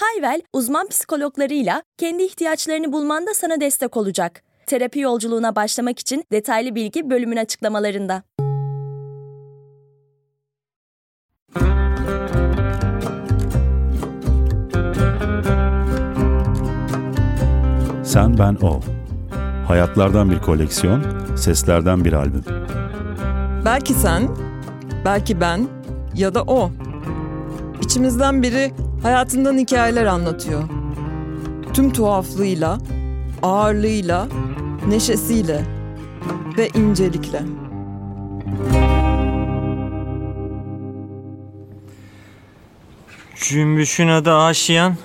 Hayvel, uzman psikologlarıyla kendi ihtiyaçlarını bulmanda sana destek olacak. Terapi yolculuğuna başlamak için detaylı bilgi bölümün açıklamalarında. Sen Ben O. Hayatlardan bir koleksiyon, seslerden bir albüm. Belki sen, belki ben ya da o. İçimizden biri hayatından hikayeler anlatıyor. Tüm tuhaflığıyla, ağırlığıyla, neşesiyle ve incelikle. Cümbüşün adı Aşiyan.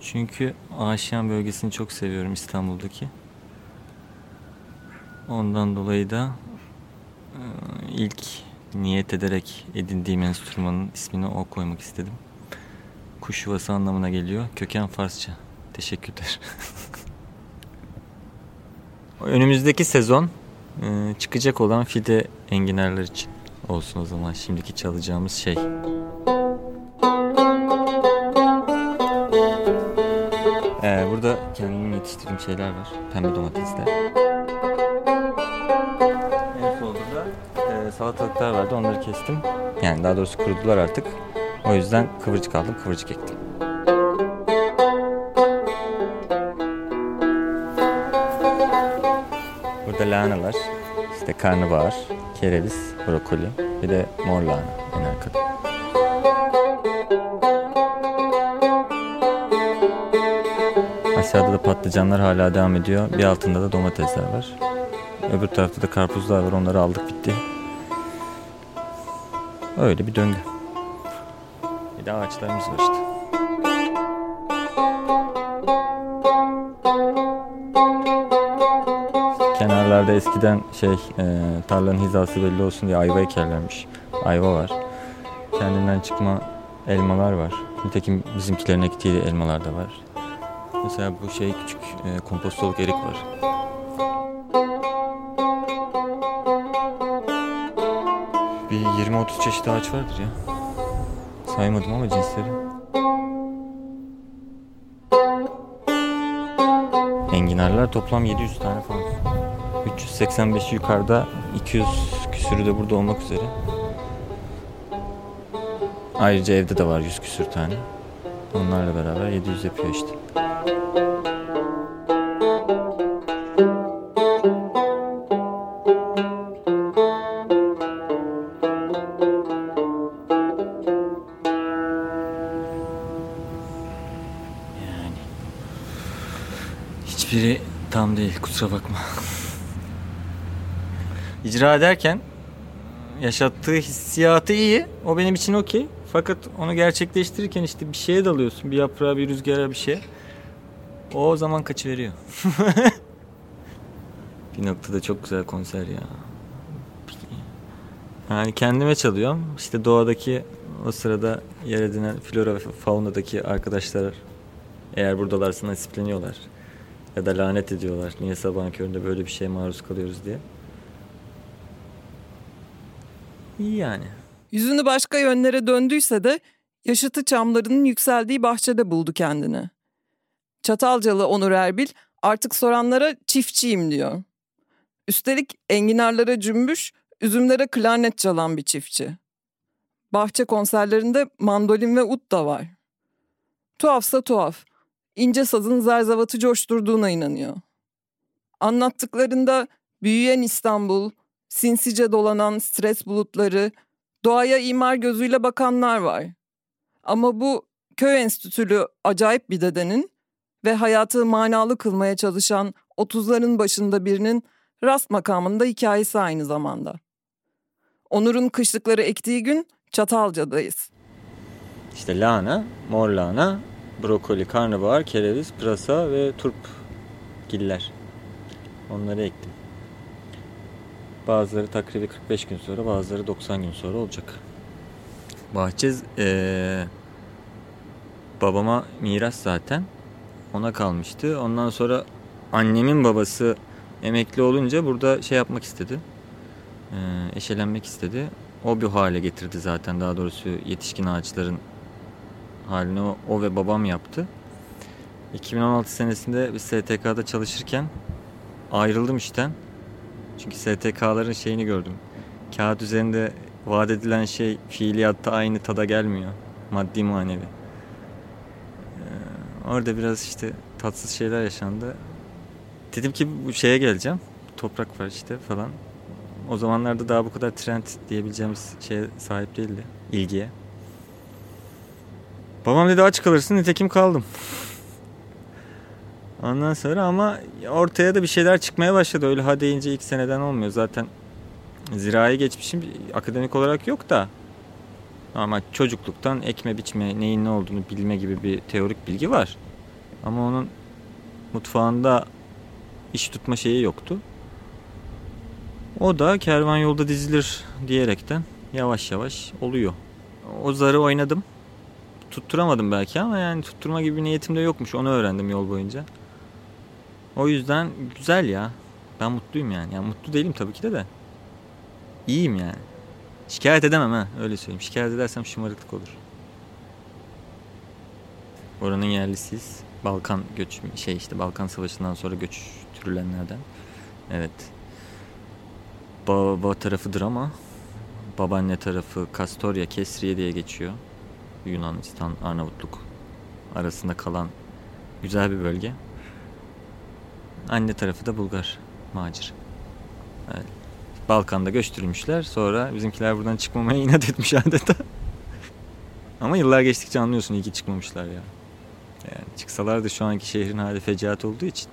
Çünkü Aşiyan bölgesini çok seviyorum İstanbul'daki. Ondan dolayı da e, ilk niyet ederek edindiğim enstrümanın ismini o koymak istedim. Kuş yuvası anlamına geliyor. Köken Farsça. Teşekkürler. Önümüzdeki sezon e, çıkacak olan fide enginarlar için olsun o zaman şimdiki çalacağımız şey. Ee, burada kendim yetiştirdiğim şeyler var. Pembe domatesler. Salatalıklar vardı. Onları kestim. Yani daha doğrusu kurudular artık. O yüzden kıvırcık aldım, kıvırcık ektim. Burada lahanalar, işte karnabahar, kereviz, brokoli bir de mor lahana en arkada. Aşağıda da patlıcanlar hala devam ediyor. Bir altında da domatesler var. Öbür tarafta da karpuzlar var. Onları aldık bitti. Öyle bir döngü. Bir de ağaçlarımız var işte. Kenarlarda eskiden şey e, tarlanın hizası belli olsun diye ayva ekerlermiş. Ayva var. Kendinden çıkma elmalar var. Nitekim bizimkilerin ektiği elmalar da var. Mesela bu şey küçük e, kompostoluk erik var. 20-30 çeşit ağaç vardır ya. Saymadım ama cinsleri. Enginarlar toplam 700 tane falan. 385 yukarıda, 200 küsürü de burada olmak üzere. Ayrıca evde de var 100 küsür tane. Onlarla beraber 700 yapıyor işte. Tam değil kusura bakma. İcra ederken yaşattığı hissiyatı iyi. O benim için okey. Fakat onu gerçekleştirirken işte bir şeye dalıyorsun. Bir yaprağa, bir rüzgara, bir şey. O zaman kaçıveriyor. bir noktada çok güzel konser ya. Yani kendime çalıyorum. İşte doğadaki o sırada yer edinen flora ve faunadaki arkadaşlar eğer buradalarsa nasipleniyorlar. Ya da lanet ediyorlar. Niye sabahın köründe böyle bir şeye maruz kalıyoruz diye. İyi yani. Yüzünü başka yönlere döndüyse de yaşıtı çamlarının yükseldiği bahçede buldu kendini. Çatalcalı Onur Erbil artık soranlara çiftçiyim diyor. Üstelik enginarlara cümbüş, üzümlere klarnet çalan bir çiftçi. Bahçe konserlerinde mandolin ve ut da var. Tuhafsa tuhaf, ince sazın zerzavatı coşturduğuna inanıyor. Anlattıklarında büyüyen İstanbul, sinsice dolanan stres bulutları, doğaya imar gözüyle bakanlar var. Ama bu köy enstitülü acayip bir dedenin ve hayatı manalı kılmaya çalışan 30'ların başında birinin rast makamında hikayesi aynı zamanda. Onur'un kışlıkları ektiği gün Çatalca'dayız. İşte lahana, mor lahana, brokoli, karnabahar, kereviz, pırasa ve turp giller. Onları ektim. Bazıları takribi 45 gün sonra, bazıları 90 gün sonra olacak. Bahçe ee, babama miras zaten. Ona kalmıştı. Ondan sonra annemin babası emekli olunca burada şey yapmak istedi. E, eşelenmek istedi. O bir hale getirdi zaten daha doğrusu yetişkin ağaçların halini o, o ve babam yaptı. 2016 senesinde bir STK'da çalışırken ayrıldım işten. Çünkü STK'ların şeyini gördüm. Kağıt üzerinde vaat edilen şey fiiliyatta aynı tada gelmiyor. Maddi manevi. Ee, orada biraz işte tatsız şeyler yaşandı. Dedim ki bu şeye geleceğim. Toprak var işte falan. O zamanlarda daha bu kadar trend diyebileceğimiz şeye sahip değildi. ilgiye. Babam dedi aç kalırsın nitekim kaldım. Ondan sonra ama ortaya da bir şeyler çıkmaya başladı. Öyle ha deyince ilk seneden olmuyor. Zaten zirai geçmişim akademik olarak yok da ama çocukluktan ekme biçme neyin ne olduğunu bilme gibi bir teorik bilgi var. Ama onun mutfağında iş tutma şeyi yoktu. O da kervan yolda dizilir diyerekten yavaş yavaş oluyor. O zarı oynadım. Tutturamadım belki ama yani tutturma gibi bir niyetim de yokmuş. Onu öğrendim yol boyunca. O yüzden güzel ya. Ben mutluyum yani. Yani mutlu değilim tabii ki de de. İyiyim yani. Şikayet edemem ha öyle söyleyeyim. Şikayet edersem şımarıklık olur. Oranın yerlisiyiz. Balkan göç şey işte Balkan Savaşı'ndan sonra göçtürülenlerden. Evet. Baba tarafıdır ama babaanne tarafı Kastoria, Kesriye diye geçiyor. Yunanistan, Arnavutluk arasında kalan güzel bir bölge. Anne tarafı da Bulgar, macir. Evet. Balkan'da göçtürmüşler. Sonra bizimkiler buradan çıkmamaya inat etmiş adeta. Ama yıllar geçtikçe anlıyorsun iyi ki çıkmamışlar ya. Yani çıksalar şu anki şehrin hali fecaat olduğu için.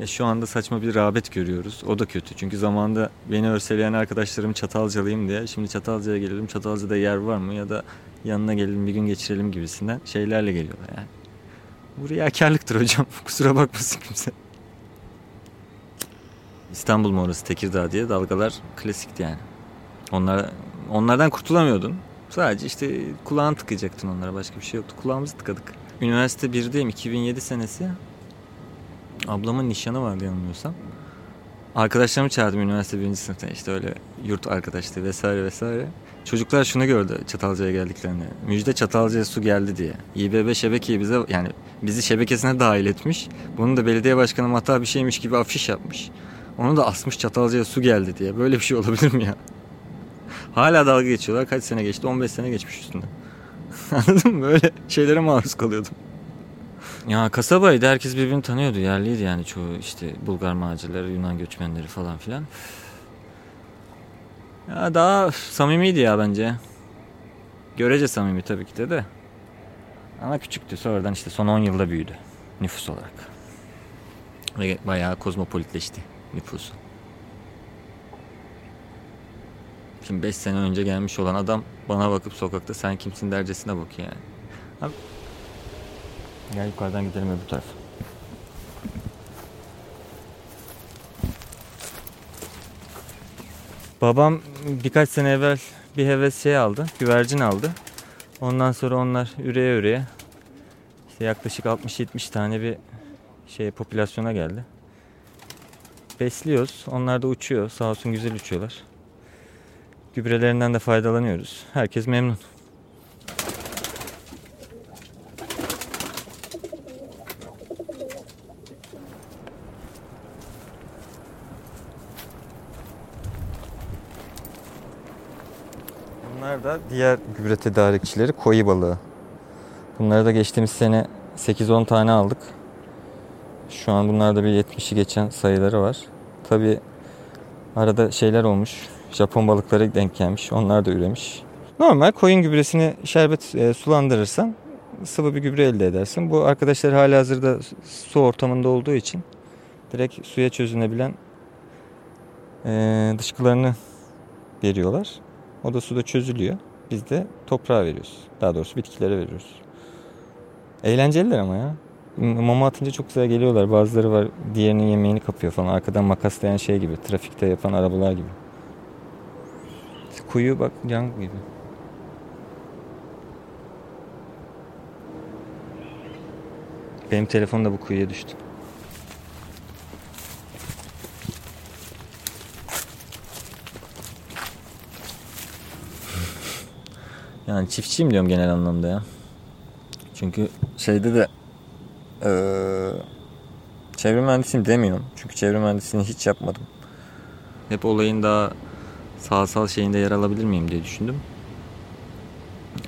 Ve şu anda saçma bir rağbet görüyoruz. O da kötü. Çünkü zamanda beni örseleyen arkadaşlarım Çatalcalıyım diye. Şimdi Çatalca'ya gelelim. Çatalca'da yer var mı? Ya da yanına gelelim bir gün geçirelim gibisinden şeylerle geliyorlar yani. Bu riyakarlıktır hocam. Kusura bakmasın kimse. İstanbul mu orası Tekirdağ diye dalgalar klasikti yani. Onlar, onlardan kurtulamıyordun. Sadece işte kulağını tıkayacaktın onlara başka bir şey yoktu. Kulağımızı tıkadık. Üniversite 1'deyim 2007 senesi. Ablamın nişanı vardı yanılmıyorsam. Arkadaşlarımı çağırdım üniversite birinci sınıfta işte öyle yurt arkadaşlığı vesaire vesaire. Çocuklar şunu gördü Çatalca'ya geldiklerini. Müjde Çatalca'ya su geldi diye. İBB şebekeyi bize yani bizi şebekesine dahil etmiş. Bunun da belediye başkanı hata bir şeymiş gibi afiş yapmış. Onu da asmış Çatalca'ya su geldi diye. Böyle bir şey olabilir mi ya? Hala dalga geçiyorlar. Kaç sene geçti? 15 sene geçmiş üstünde. Anladın mı? Böyle şeylere maruz kalıyordum. Ya kasabaydı. Herkes birbirini tanıyordu. Yerliydi yani çoğu işte Bulgar macirleri, Yunan göçmenleri falan filan. Ya daha samimiydi ya bence. Görece samimi tabii ki de de. Ama küçüktü. Sonradan işte son 10 yılda büyüdü nüfus olarak. Ve bayağı kozmopolitleşti nüfusu. Şimdi 5 sene önce gelmiş olan adam bana bakıp sokakta sen kimsin dercesine bakıyor yani. Abi, gel yukarıdan gidelim öbür tarafa. Babam birkaç sene evvel bir heves şey aldı, güvercin aldı. Ondan sonra onlar üreye üreye işte yaklaşık 60-70 tane bir şey popülasyona geldi. Besliyoruz. Onlar da uçuyor. Sağ olsun güzel uçuyorlar. Gübrelerinden de faydalanıyoruz. Herkes memnun. Bunlar da diğer gübre tedarikçileri koyu balığı. Bunları da geçtiğimiz sene 8-10 tane aldık. Şu an bunlarda bir 70'i geçen sayıları var. Tabi arada şeyler olmuş. Japon balıkları denk gelmiş. Onlar da üremiş. Normal koyun gübresini şerbet e, sulandırırsan sıvı bir gübre elde edersin. Bu arkadaşlar hala hazırda su ortamında olduğu için direkt suya çözünebilen e, dışkılarını veriyorlar. O da suda çözülüyor. Biz de toprağa veriyoruz. Daha doğrusu bitkilere veriyoruz. Eğlenceliler ama ya. Mama atınca çok güzel geliyorlar. Bazıları var diğerinin yemeğini kapıyor falan. Arkadan makaslayan şey gibi. Trafikte yapan arabalar gibi. Kuyu bak yan gibi. Benim telefon da bu kuyuya düştü. Yani çiftçiyim diyorum genel anlamda ya. Çünkü şeyde de ee, çevre mühendisiyim demiyorum. Çünkü çevre mühendisliğini hiç yapmadım. Hep olayın daha sağsal şeyinde yer alabilir miyim diye düşündüm.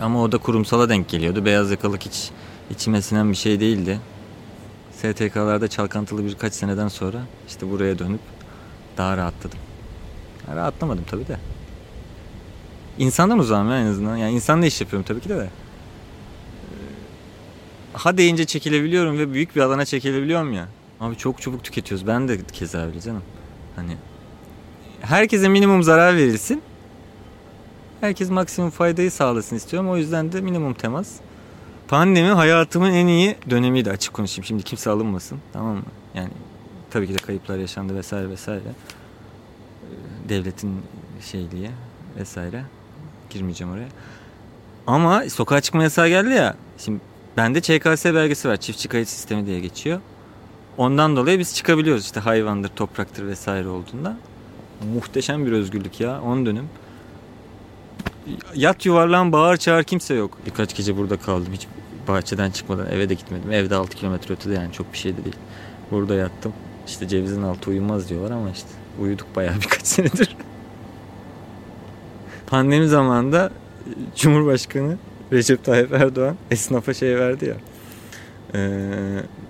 Ama o da kurumsala denk geliyordu. Beyaz yakalık hiç içime sinen bir şey değildi. STK'larda çalkantılı birkaç seneden sonra işte buraya dönüp daha rahatladım. Rahatlamadım tabii de. İnsandan uzağım ya en azından. Yani insanla iş yapıyorum tabii ki de. Ee, ha deyince çekilebiliyorum ve büyük bir alana çekilebiliyorum ya. Abi çok çabuk tüketiyoruz. Ben de keza öyle canım. Hani herkese minimum zarar verilsin. Herkes maksimum faydayı sağlasın istiyorum. O yüzden de minimum temas. Pandemi hayatımın en iyi dönemiydi açık konuşayım. Şimdi kimse alınmasın tamam mı? Yani tabii ki de kayıplar yaşandı vesaire vesaire. Ee, devletin şeyliği vesaire. Girmeyeceğim oraya. Ama sokağa çıkma yasağı geldi ya. Şimdi bende ÇKS belgesi var. Çiftçi kayıt sistemi diye geçiyor. Ondan dolayı biz çıkabiliyoruz işte hayvandır, topraktır vesaire olduğunda. Muhteşem bir özgürlük ya. 10 dönüm. Yat yuvarlan bağır çağır kimse yok. Birkaç gece burada kaldım. Hiç bahçeden çıkmadan eve de gitmedim. Evde 6 kilometre ötede yani çok bir şey de değil. Burada yattım. İşte cevizin altı uyumaz diyorlar ama işte uyuduk bayağı birkaç senedir. Pandemi zamanında Cumhurbaşkanı Recep Tayyip Erdoğan esnafa şey verdi ya. E,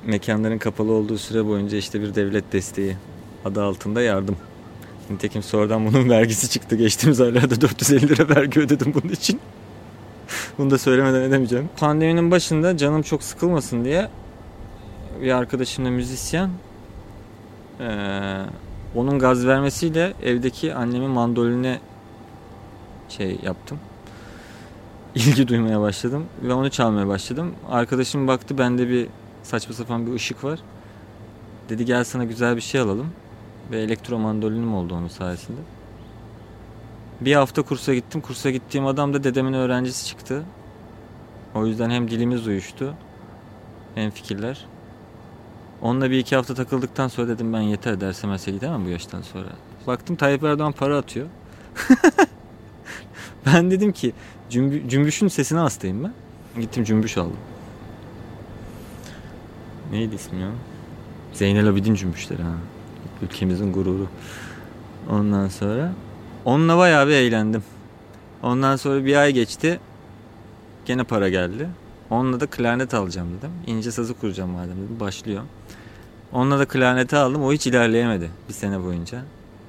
mekanların kapalı olduğu süre boyunca işte bir devlet desteği adı altında yardım. Nitekim sonradan bunun vergisi çıktı. Geçtiğimiz aylarda 450 lira vergi ödedim bunun için. Bunu da söylemeden edemeyeceğim. Pandeminin başında canım çok sıkılmasın diye bir arkadaşımla müzisyen ee, onun gaz vermesiyle evdeki annemin mandoline şey yaptım. İlgi duymaya başladım ve onu çalmaya başladım. Arkadaşım baktı bende bir saçma sapan bir ışık var. Dedi gel sana güzel bir şey alalım. Ve elektro mandolinim oldu onun sayesinde. Bir hafta kursa gittim. Kursa gittiğim adam da dedemin öğrencisi çıktı. O yüzden hem dilimiz uyuştu hem fikirler. Onunla bir iki hafta takıldıktan sonra dedim ben yeter derse gidemem bu yaştan sonra. Baktım Tayyip Erdoğan para atıyor. ben dedim ki cümbü, cümbüşün sesine hastayım ben. Gittim cümbüş aldım. Neydi ismi ya? Zeynel Abidin cümbüşleri ha. Ülkemizin gururu. Ondan sonra onunla bayağı bir eğlendim. Ondan sonra bir ay geçti. Gene para geldi. Onunla da klarnet alacağım dedim. İnce sazı kuracağım madem dedim. Başlıyor. Onunla da klarneti aldım. O hiç ilerleyemedi bir sene boyunca.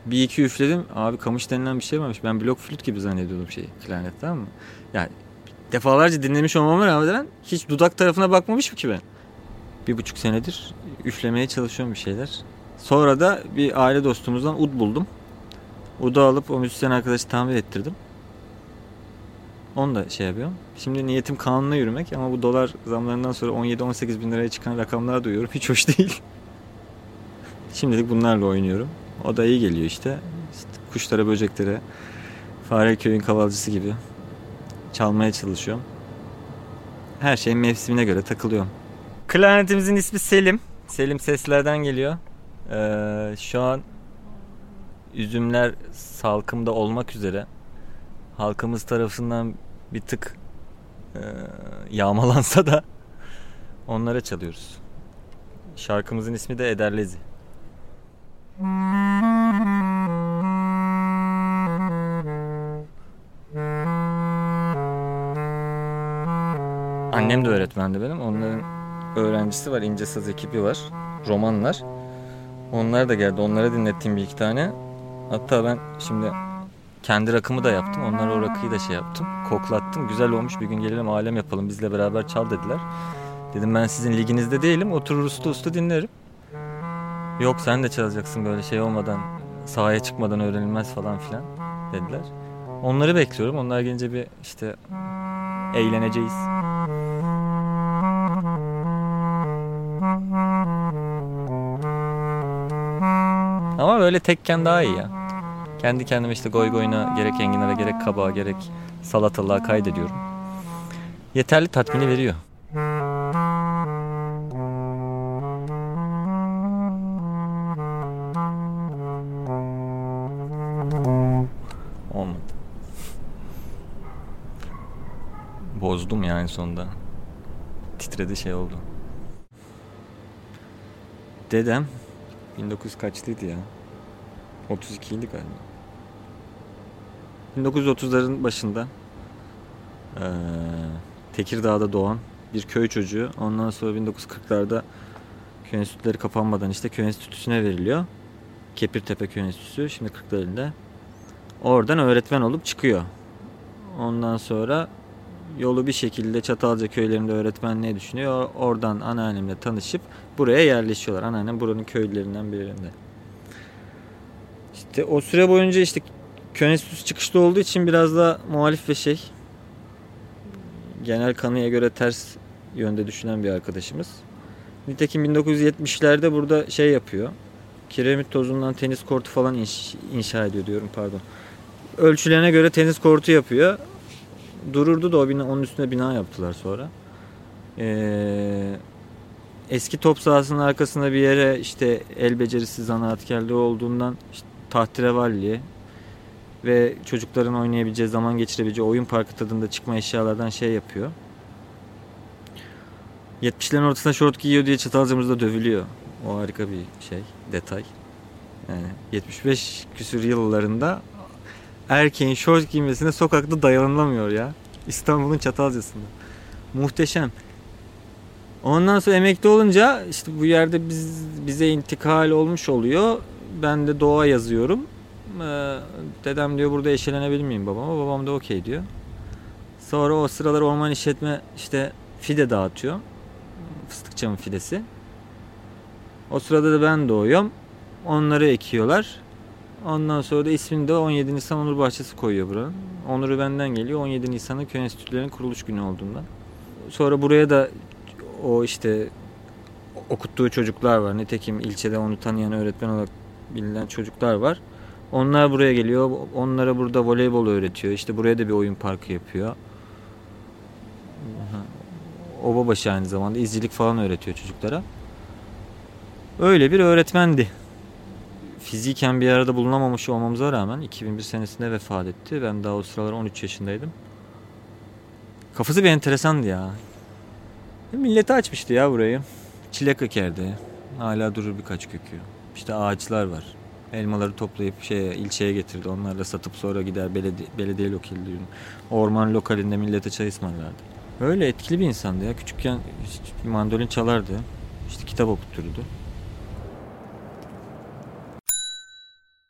Bir iki üfledim. Abi kamış denilen bir şey varmış. Ben blok flüt gibi zannediyordum şeyi. Klarnet tamam mı? Yani defalarca dinlemiş olmama rağmen hiç dudak tarafına bakmamışım ki ben. Bir buçuk senedir üflemeye çalışıyorum bir şeyler. Sonra da bir aile dostumuzdan ud buldum. Ud'u alıp o müzisyen arkadaşı tamir ettirdim. Onu da şey yapıyorum. Şimdi niyetim kanunla yürümek ama bu dolar zamlarından sonra 17-18 bin liraya çıkan rakamlar duyuyorum. Hiç hoş değil. Şimdilik bunlarla oynuyorum. O da iyi geliyor işte. işte kuşlara, böceklere, fare köyün kavalcısı gibi çalmaya çalışıyorum. Her şey mevsimine göre takılıyorum. Klarnetimizin ismi Selim. Selim seslerden geliyor. Ee, şu an üzümler salkımda olmak üzere halkımız tarafından bir tık e, yağmalansa da onlara çalıyoruz. Şarkımızın ismi de Ederlezi. Annem de öğretmendi benim. Onların öğrencisi var, İnce Saz ekibi var. Romanlar. Onlar da geldi. Onlara dinlettim bir iki tane. Hatta ben şimdi kendi rakımı da yaptım. Onlara o rakıyı da şey yaptım. Koklattım. Güzel olmuş. Bir gün gelelim alem yapalım. Bizle beraber çal dediler. Dedim ben sizin liginizde değilim. Oturur usta usta dinlerim. Yok sen de çalacaksın böyle şey olmadan. Sahaya çıkmadan öğrenilmez falan filan dediler. Onları bekliyorum. Onlar gelince bir işte eğleneceğiz. Ama böyle tekken daha iyi ya. Kendi kendime işte goy goyuna gerek enginara gerek kabağa gerek salatalığa kaydediyorum. Yeterli tatmini veriyor. Olmadı. Bozdum yani sonunda. Titredi şey oldu. Dedem 1900 kaçlıydı ya? 32 idi galiba. 1930'ların başında eee, Tekirdağ'da doğan bir köy çocuğu. Ondan sonra 1940'larda köy enstitüleri kapanmadan işte köy enstitüsüne veriliyor. Kepirtepe Köy Enstitüsü şimdi Kırklareli'nde. Oradan öğretmen olup çıkıyor. Ondan sonra yolu bir şekilde Çatalca köylerinde öğretmenliğe düşünüyor. Oradan anneannemle tanışıp buraya yerleşiyorlar. Anneannem buranın köylülerinden birinde. İşte o süre boyunca işte köy enstitüsü çıkışta olduğu için biraz da muhalif ve şey genel kanıya göre ters yönde düşünen bir arkadaşımız. Nitekim 1970'lerde burada şey yapıyor. Kiremit tozundan tenis kortu falan inş- inşa ediyor diyorum pardon. Ölçülerine göre tenis kortu yapıyor. Dururdu da o bina, onun üstüne bina yaptılar sonra. Ee, eski top sahasının arkasında bir yere işte el becerisi zanaatkarlığı olduğundan işte tahterevalli ve çocukların oynayabileceği, zaman geçirebileceği oyun parkı tadında çıkma eşyalardan şey yapıyor. 70'lerin ortasında şort giyiyor diye Çatalca'mızda dövülüyor. O harika bir şey, detay. Yani 75 küsür yıllarında erkeğin şort giymesine sokakta dayanılamıyor ya. İstanbul'un Çatalca'sında. Muhteşem. Ondan sonra emekli olunca işte bu yerde biz, bize intikal olmuş oluyor. Ben de doğa yazıyorum. Ee, dedem diyor burada eşelenebilir miyim babama? Babam da okey diyor. Sonra o sıralar orman işletme işte fide dağıtıyor. Fıstıkçamın fidesi. O sırada da ben doğuyorum. Onları ekiyorlar. Ondan sonra da ismini de 17 Nisan Onur Bahçesi koyuyor buranın. Onur'u benden geliyor. 17 Nisan'ı köy enstitülerinin kuruluş günü olduğundan. Sonra buraya da o işte okuttuğu çocuklar var. Nitekim ilçede onu tanıyan öğretmen olarak bilinen çocuklar var. Onlar buraya geliyor. Onlara burada voleybol öğretiyor. İşte buraya da bir oyun parkı yapıyor. Obabaşı aynı zamanda izcilik falan öğretiyor çocuklara. Öyle bir öğretmendi. Fiziken bir arada bulunamamış olmamıza rağmen 2001 senesinde vefat etti. Ben daha o sıralar 13 yaşındaydım. Kafası bir enteresandı ya. Millete açmıştı ya burayı. Çilek ekerdi. Hala durur birkaç kökü. İşte ağaçlar var. Elmaları toplayıp şeye, ilçeye getirdi. Onlarla satıp sonra gider belediye, belediye lokalinde. Orman lokalinde millete çay ısmarlardı. Öyle etkili bir insandı ya. Küçükken mandolin çalardı. İşte kitap okutturdu.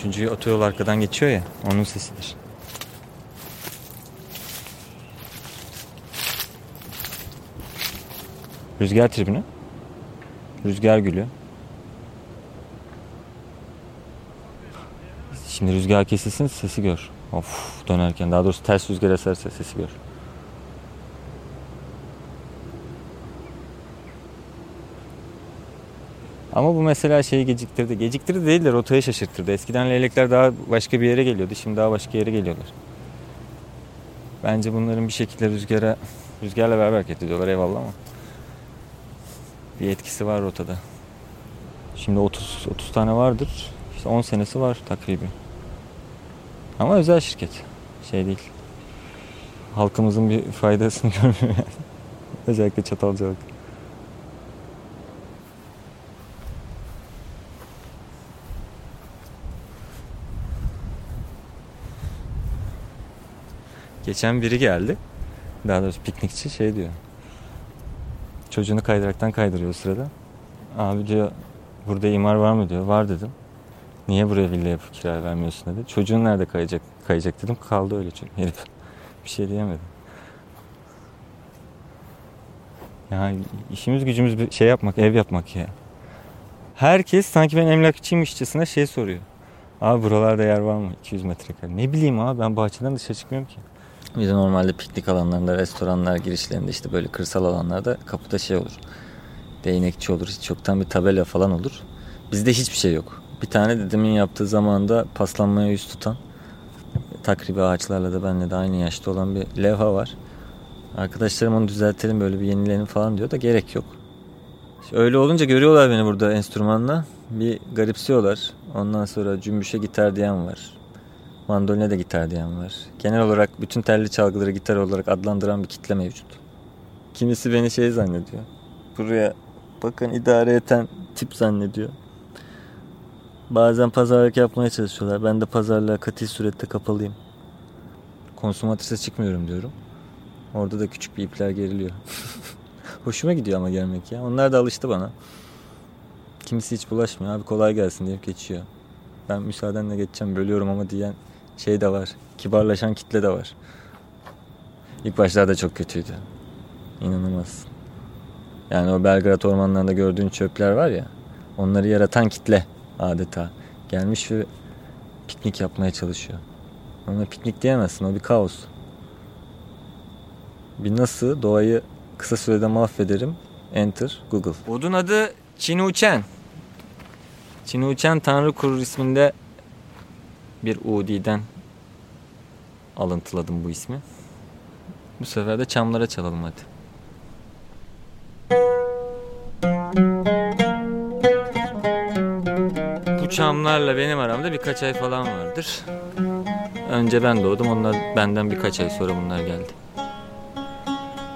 Üçüncü otoyol arkadan geçiyor ya. Onun sesidir. Rüzgar tribünü. Rüzgar gülü. Şimdi rüzgar kesilsin sesi gör. Of dönerken daha doğrusu ters rüzgar eserse sesi gör. Ama bu mesela şeyi geciktirdi. Geciktirdi değil de rotayı şaşırttırdı. Eskiden leylekler daha başka bir yere geliyordu. Şimdi daha başka yere geliyorlar. Bence bunların bir şekilde rüzgara Rüzgarla beraber hareket ediyorlar eyvallah ama bir etkisi var rotada. Şimdi 30 30 tane vardır. İşte 10 senesi var takribi. Ama özel şirket. Şey değil. Halkımızın bir faydasını görmüyor yani. Özellikle Çatalcalık. Geçen biri geldi. Daha doğrusu piknikçi şey diyor. Çocuğunu kaydıraktan kaydırıyor sırada. Abi diyor burada imar var mı diyor. Var dedim. Niye buraya villa yapıp kira vermiyorsun dedi. Çocuğun nerede kayacak, kayacak dedim. Kaldı öyle çünkü herif. Bir şey diyemedim. Ya işimiz gücümüz bir şey yapmak, ev yapmak ya. Herkes sanki ben emlakçıymışçasına şey soruyor. Abi buralarda yer var mı? 200 metrekare. Ne bileyim abi ben bahçeden dışarı çıkmıyorum ki. Bir de normalde piknik alanlarında, restoranlar girişlerinde işte böyle kırsal alanlarda kapıda şey olur. Değnekçi olur. Hiç çoktan bir tabela falan olur. Bizde hiçbir şey yok. Bir tane dedemin yaptığı zamanda paslanmaya yüz tutan takribi ağaçlarla da benle de aynı yaşta olan bir levha var. Arkadaşlarım onu düzeltelim böyle bir yenileyelim falan diyor da gerek yok. Öyle olunca görüyorlar beni burada enstrümanla. Bir garipsiyorlar. Ondan sonra cümbüşe gitar diyen var. Mandoline de gitar diyen var. Genel olarak bütün telli çalgıları gitar olarak adlandıran bir kitle mevcut. Kimisi beni şey zannediyor. Buraya bakın idare eden tip zannediyor. Bazen pazarlık yapmaya çalışıyorlar. Ben de pazarlığa katil surette kapalıyım. Konsumatrise çıkmıyorum diyorum. Orada da küçük bir ipler geriliyor. Hoşuma gidiyor ama gelmek ya. Onlar da alıştı bana. Kimisi hiç bulaşmıyor. Abi kolay gelsin deyip geçiyor. Ben müsaadenle geçeceğim bölüyorum ama diyen şey de var. Kibarlaşan kitle de var. İlk başlarda çok kötüydü. İnanılmaz. Yani o Belgrad ormanlarında gördüğün çöpler var ya. Onları yaratan kitle adeta. Gelmiş ve piknik yapmaya çalışıyor. Ama piknik diyemezsin o bir kaos. Bir nasıl doğayı kısa sürede mahvederim. Enter Google. Odun adı Çinuçen. Çinuçen Tanrı Kurur isminde bir Udi'den alıntıladım bu ismi. Bu sefer de çamlara çalalım hadi. Bu çamlarla benim aramda birkaç ay falan vardır. Önce ben doğdum. Onlar benden birkaç ay sonra bunlar geldi.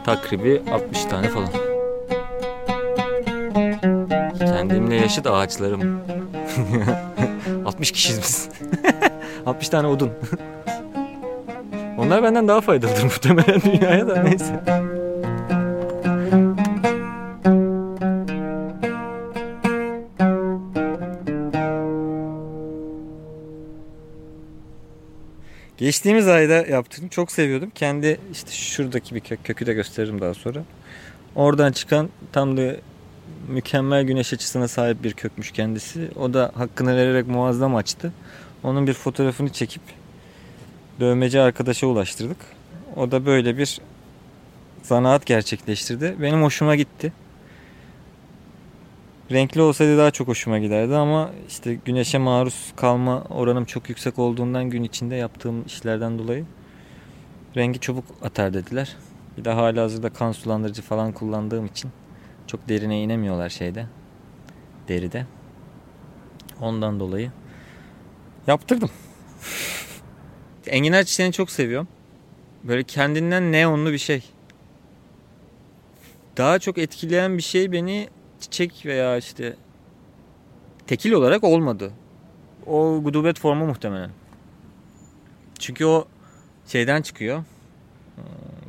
Takribi 60 tane falan. Kendimle yaşıt ağaçlarım. 60 kişiyiz biz. 60 tane odun. Onlar benden daha faydalıdır muhtemelen dünyaya da neyse. Geçtiğimiz ayda yaptım. Çok seviyordum. Kendi işte şuradaki bir kök, kökü de gösteririm daha sonra. Oradan çıkan tam da mükemmel güneş açısına sahip bir kökmüş kendisi. O da hakkını vererek muazzam açtı. Onun bir fotoğrafını çekip dövmeci arkadaşa ulaştırdık. O da böyle bir zanaat gerçekleştirdi. Benim hoşuma gitti. Renkli olsaydı daha çok hoşuma giderdi ama işte güneşe maruz kalma oranım çok yüksek olduğundan gün içinde yaptığım işlerden dolayı rengi çabuk atar dediler. Bir de hala hazırda kan sulandırıcı falan kullandığım için çok derine inemiyorlar şeyde. Deride. Ondan dolayı yaptırdım. Enginar çiçeğini çok seviyorum. Böyle kendinden neonlu bir şey. Daha çok etkileyen bir şey beni çiçek veya işte tekil olarak olmadı. O gudubet formu muhtemelen. Çünkü o şeyden çıkıyor.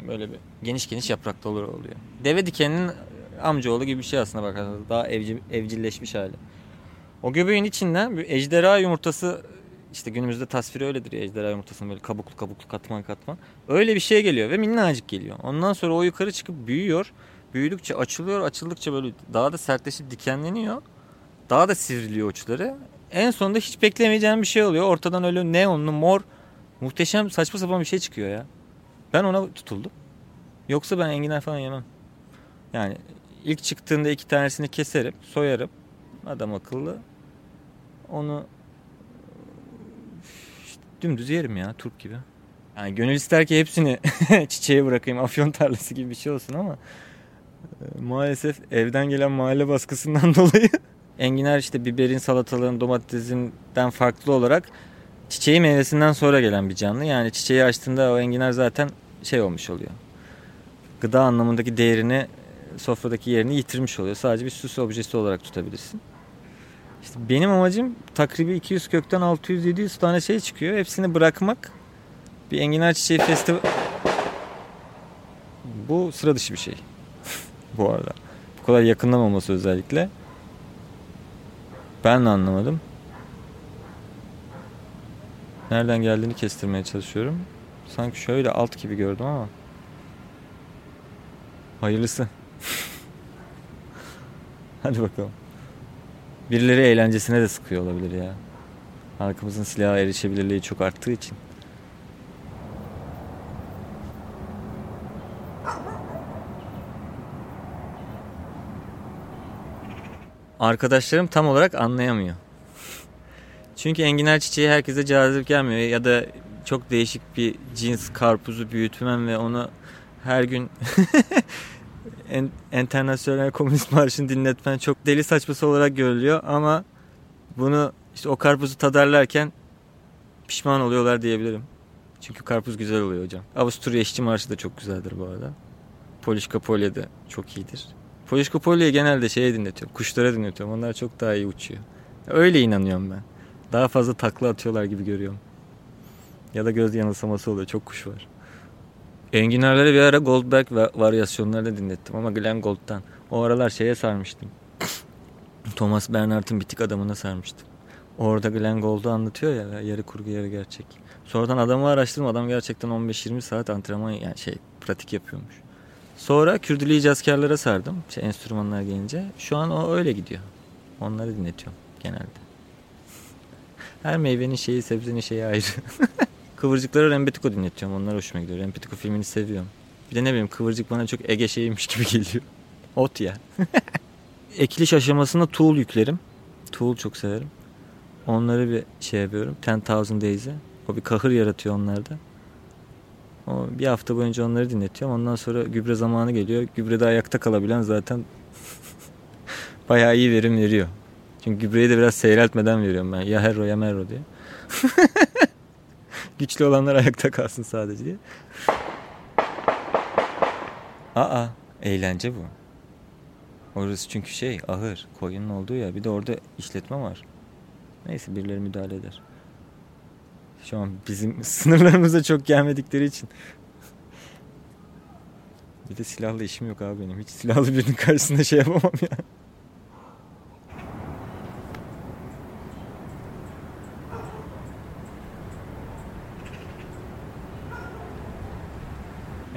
Böyle bir geniş geniş yapraklı olur oluyor. Deve dikeninin amcaoğlu gibi bir şey aslında bakarsanız. Daha evcil, evcilleşmiş hali. O göbeğin içinden bir ejderha yumurtası işte günümüzde tasviri öyledir ya ejderha yumurtasının böyle kabuklu kabuklu katman katman. Öyle bir şey geliyor ve minnacık geliyor. Ondan sonra o yukarı çıkıp büyüyor. Büyüdükçe açılıyor. Açıldıkça böyle daha da sertleşip dikenleniyor. Daha da sivriliyor uçları. En sonunda hiç beklemeyeceğim bir şey oluyor. Ortadan öyle neonlu mor muhteşem saçma sapan bir şey çıkıyor ya. Ben ona tutuldum. Yoksa ben enginar falan yemem. Yani ilk çıktığında iki tanesini keserim, soyarım. Adam akıllı. Onu dümdüz yerim ya turp gibi. Yani gönül ister ki hepsini çiçeğe bırakayım. Afyon tarlası gibi bir şey olsun ama e, maalesef evden gelen mahalle baskısından dolayı enginar işte biberin, salatalığın, domatesinden farklı olarak çiçeği meyvesinden sonra gelen bir canlı. Yani çiçeği açtığında o enginar zaten şey olmuş oluyor. Gıda anlamındaki değerini, sofradaki yerini yitirmiş oluyor. Sadece bir süs objesi olarak tutabilirsin. İşte benim amacım takribi 200 kökten 600-700 tane şey çıkıyor. Hepsini bırakmak. Bir enginar çiçeği festival... Bu sıra dışı bir şey. Bu arada. Bu kadar yakından olması özellikle. Ben de anlamadım. Nereden geldiğini kestirmeye çalışıyorum. Sanki şöyle alt gibi gördüm ama. Hayırlısı. Hadi bakalım. Birileri eğlencesine de sıkıyor olabilir ya. Halkımızın silaha erişebilirliği çok arttığı için. Arkadaşlarım tam olarak anlayamıyor. Çünkü enginar çiçeği herkese cazip gelmiyor ya da çok değişik bir cins karpuzu büyütmem ve onu her gün en, internasyonel komünist marşını dinletmen çok deli saçması olarak görülüyor ama bunu işte o karpuzu tadarlarken pişman oluyorlar diyebilirim. Çünkü karpuz güzel oluyor hocam. Avusturya işçi marşı da çok güzeldir bu arada. Polişka Polya da çok iyidir. Polişka Polya'yı genelde şeye dinletiyorum. Kuşlara dinletiyorum. Onlar çok daha iyi uçuyor. Öyle inanıyorum ben. Daha fazla takla atıyorlar gibi görüyorum. Ya da göz yanılsaması oluyor. Çok kuş var. Enginarları bir ara Goldberg varyasyonlarını dinlettim ama Glenn Gould'dan. O aralar şeye sarmıştım. Thomas Bernhard'ın bitik adamına sarmıştım. Orada Glenn Gould'u anlatıyor ya yarı kurgu yarı gerçek. Sonradan adamı araştırdım. Adam gerçekten 15-20 saat antrenman yani şey pratik yapıyormuş. Sonra Kürdülü icazkarlara sardım. Şey, enstrümanlar gelince. Şu an o öyle gidiyor. Onları dinletiyorum genelde. Her meyvenin şeyi sebzenin şeyi ayrı. Kıvırcıklara Rembetiko dinletiyorum. Onlar hoşuma gidiyor. Rembetiko filmini seviyorum. Bir de ne bileyim kıvırcık bana çok Ege şeyiymiş gibi geliyor. Ot ya. Ekiliş aşamasında tuğul yüklerim. Tuğul çok severim. Onları bir şey yapıyorum. Ten Thousand Days'e. O bir kahır yaratıyor onlarda. O bir hafta boyunca onları dinletiyorum. Ondan sonra gübre zamanı geliyor. Gübrede ayakta kalabilen zaten bayağı iyi verim veriyor. Çünkü gübreyi de biraz seyreltmeden veriyorum ben. Ya herro ya merro diye. Güçlü olanlar ayakta kalsın sadece diye. Aa eğlence bu. Orası çünkü şey ahır koyunun olduğu ya bir de orada işletme var. Neyse birileri müdahale eder. Şu an bizim sınırlarımıza çok gelmedikleri için. Bir de silahlı işim yok abi benim. Hiç silahlı birinin karşısında şey yapamam ya.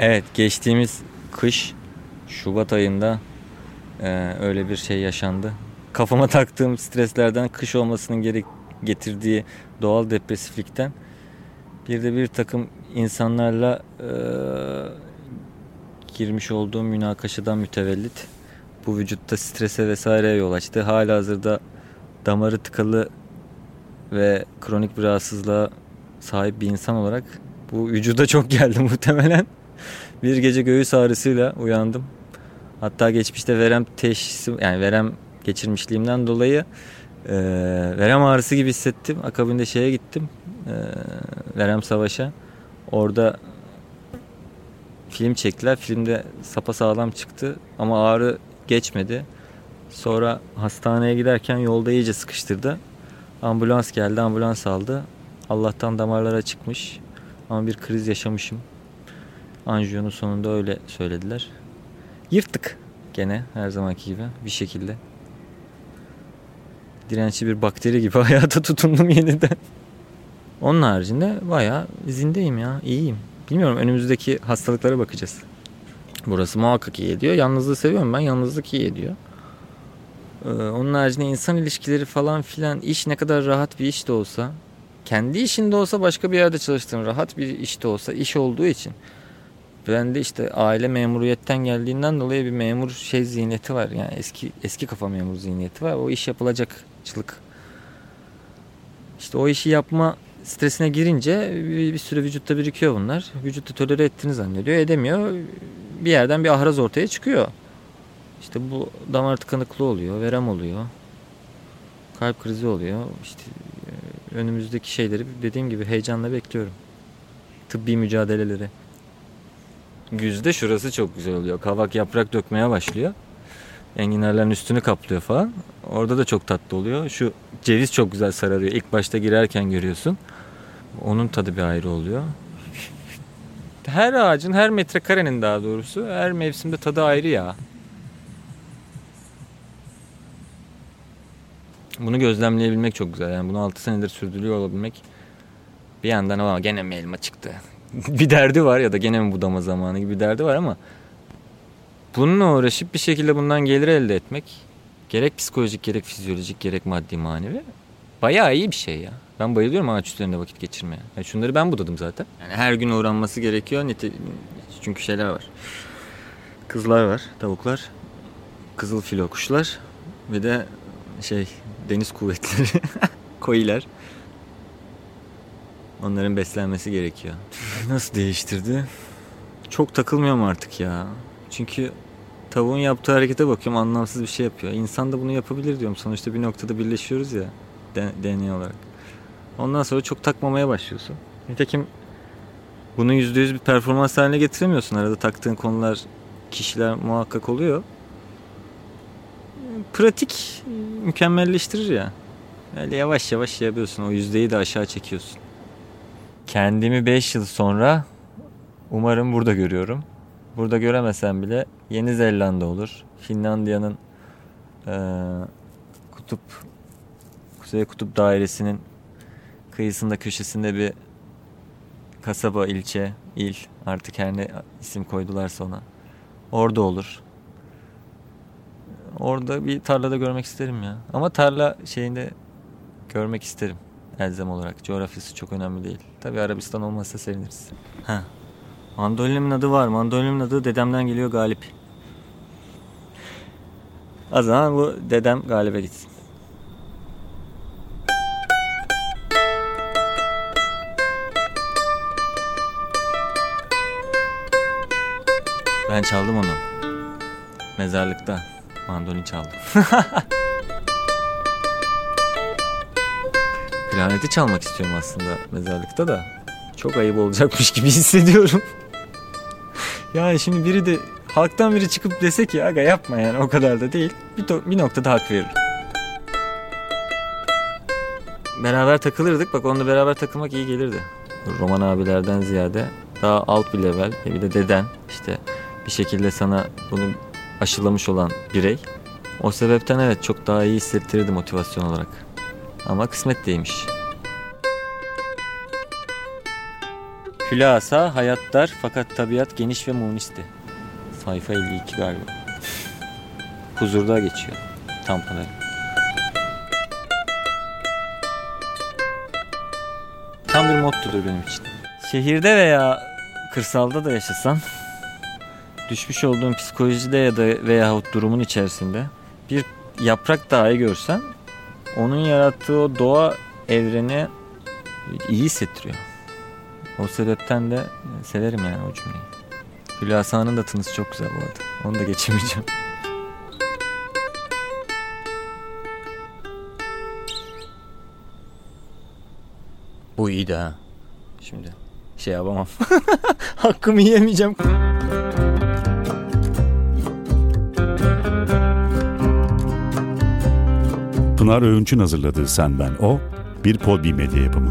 Evet geçtiğimiz kış Şubat ayında e, öyle bir şey yaşandı. Kafama taktığım streslerden kış olmasının gerek getirdiği doğal depresiflikten bir de bir takım insanlarla e, girmiş olduğum münakaşadan mütevellit bu vücutta strese vesaireye yol açtı. Hala hazırda damarı tıkalı ve kronik bir rahatsızlığa sahip bir insan olarak bu vücuda çok geldi muhtemelen. Bir gece göğüs ağrısıyla uyandım. Hatta geçmişte verem teşhisi yani verem geçirmişliğimden dolayı e, verem ağrısı gibi hissettim. Akabinde şeye gittim. E, verem savaşa. Orada film çektiler. Filmde sapa sağlam çıktı ama ağrı geçmedi. Sonra hastaneye giderken yolda iyice sıkıştırdı. Ambulans geldi, ambulans aldı. Allah'tan damarlara çıkmış. Ama bir kriz yaşamışım. Anjiyonun sonunda öyle söylediler. Yırttık gene her zamanki gibi bir şekilde. Dirençli bir bakteri gibi hayata tutundum yeniden. Onun haricinde bayağı zindeyim ya iyiyim. Bilmiyorum önümüzdeki hastalıklara bakacağız. Burası muhakkak iyi ediyor. Yalnızlığı seviyorum ben. Yalnızlık iyi ediyor. Ee, onun haricinde insan ilişkileri falan filan iş ne kadar rahat bir iş de olsa kendi işinde olsa başka bir yerde çalıştığım rahat bir işte olsa iş olduğu için ben de işte aile memuriyetten geldiğinden dolayı bir memur şey zihniyeti var. Yani eski eski kafa memur zihniyeti var. O iş yapılacakçılık. İşte o işi yapma stresine girince bir, bir süre vücutta birikiyor bunlar. Vücutta tolere ettiğini zannediyor. Edemiyor. Bir yerden bir ahraz ortaya çıkıyor. İşte bu damar tıkanıklığı oluyor, verem oluyor. Kalp krizi oluyor. İşte e, önümüzdeki şeyleri dediğim gibi heyecanla bekliyorum. Tıbbi mücadeleleri. Güzde şurası çok güzel oluyor. Kavak yaprak dökmeye başlıyor. Enginarların üstünü kaplıyor falan. Orada da çok tatlı oluyor. Şu ceviz çok güzel sararıyor. İlk başta girerken görüyorsun. Onun tadı bir ayrı oluyor. Her ağacın, her metrekarenin daha doğrusu her mevsimde tadı ayrı ya. Bunu gözlemleyebilmek çok güzel. Yani bunu 6 senedir sürdürüyor olabilmek bir yandan ama gene mi elma çıktı? bir derdi var ya da gene mi budama zamanı gibi bir derdi var ama bununla uğraşıp bir şekilde bundan gelir elde etmek gerek psikolojik gerek fizyolojik gerek maddi manevi bayağı iyi bir şey ya. Ben bayılıyorum ağaç üzerinde vakit geçirmeye. Yani şunları ben budadım zaten. Yani her gün uğranması gerekiyor. Nite... Çünkü şeyler var. Kızlar var, tavuklar, kızıl filo kuşlar ve de şey deniz kuvvetleri, koyiler. Onların beslenmesi gerekiyor. Nasıl değiştirdi? Çok takılmıyorum artık ya. Çünkü tavuğun yaptığı harekete bakıyorum anlamsız bir şey yapıyor. İnsan da bunu yapabilir diyorum. Sonuçta bir noktada birleşiyoruz ya deney olarak. Ondan sonra çok takmamaya başlıyorsun. Nitekim bunu yüzde yüz bir performans haline getiremiyorsun. Arada taktığın konular, kişiler muhakkak oluyor. Pratik mükemmelleştirir ya. Öyle yavaş yavaş yapıyorsun. O yüzdeyi de aşağı çekiyorsun. Kendimi 5 yıl sonra umarım burada görüyorum. Burada göremesem bile Yeni Zelanda olur. Finlandiya'nın e, kutup Kuzey Kutup Dairesi'nin kıyısında köşesinde bir kasaba, ilçe, il artık her ne isim koydularsa ona. Orada olur. Orada bir tarlada görmek isterim ya. Ama tarla şeyinde görmek isterim elzem olarak. Coğrafyası çok önemli değil. Tabi Arabistan olmazsa seviniriz. Ha. Mandolinimin adı var. Mandolinimin adı dedemden geliyor Galip. O zaman bu dedem Galip'e gitsin. Ben çaldım onu. Mezarlıkta mandolin çaldım. Klarneti çalmak istiyorum aslında mezarlıkta da. Çok ayıp olacakmış gibi hissediyorum. yani şimdi biri de halktan biri çıkıp dese ki aga yapma yani o kadar da değil. Bir, bir noktada hak veririm. Beraber takılırdık. Bak onunla beraber takılmak iyi gelirdi. Roman abilerden ziyade daha alt bir level. Bir de deden işte bir şekilde sana bunu aşılamış olan birey. O sebepten evet çok daha iyi hissettirirdi motivasyon olarak. Ama kısmet değilmiş. Hülasa hayat dar fakat tabiat geniş ve munisti. Sayfa 52 galiba. Huzurda geçiyor. Tam panel. Tam bir mottodur benim için. Şehirde veya kırsalda da yaşasan düşmüş olduğun psikolojide ya da veyahut durumun içerisinde bir yaprak dahi görsen onun yarattığı o doğa evreni iyi hissettiriyor. O sebepten de severim yani o cümleyi. Hülasa'nın da tınısı çok güzel bu arada. Onu da geçemeyeceğim. Bu iyi de ha. Şimdi şey yapamam. Hakkımı yiyemeyeceğim. Pınar Öğünç'ün hazırladığı Sen Ben O, bir Podbi Medya yapımı.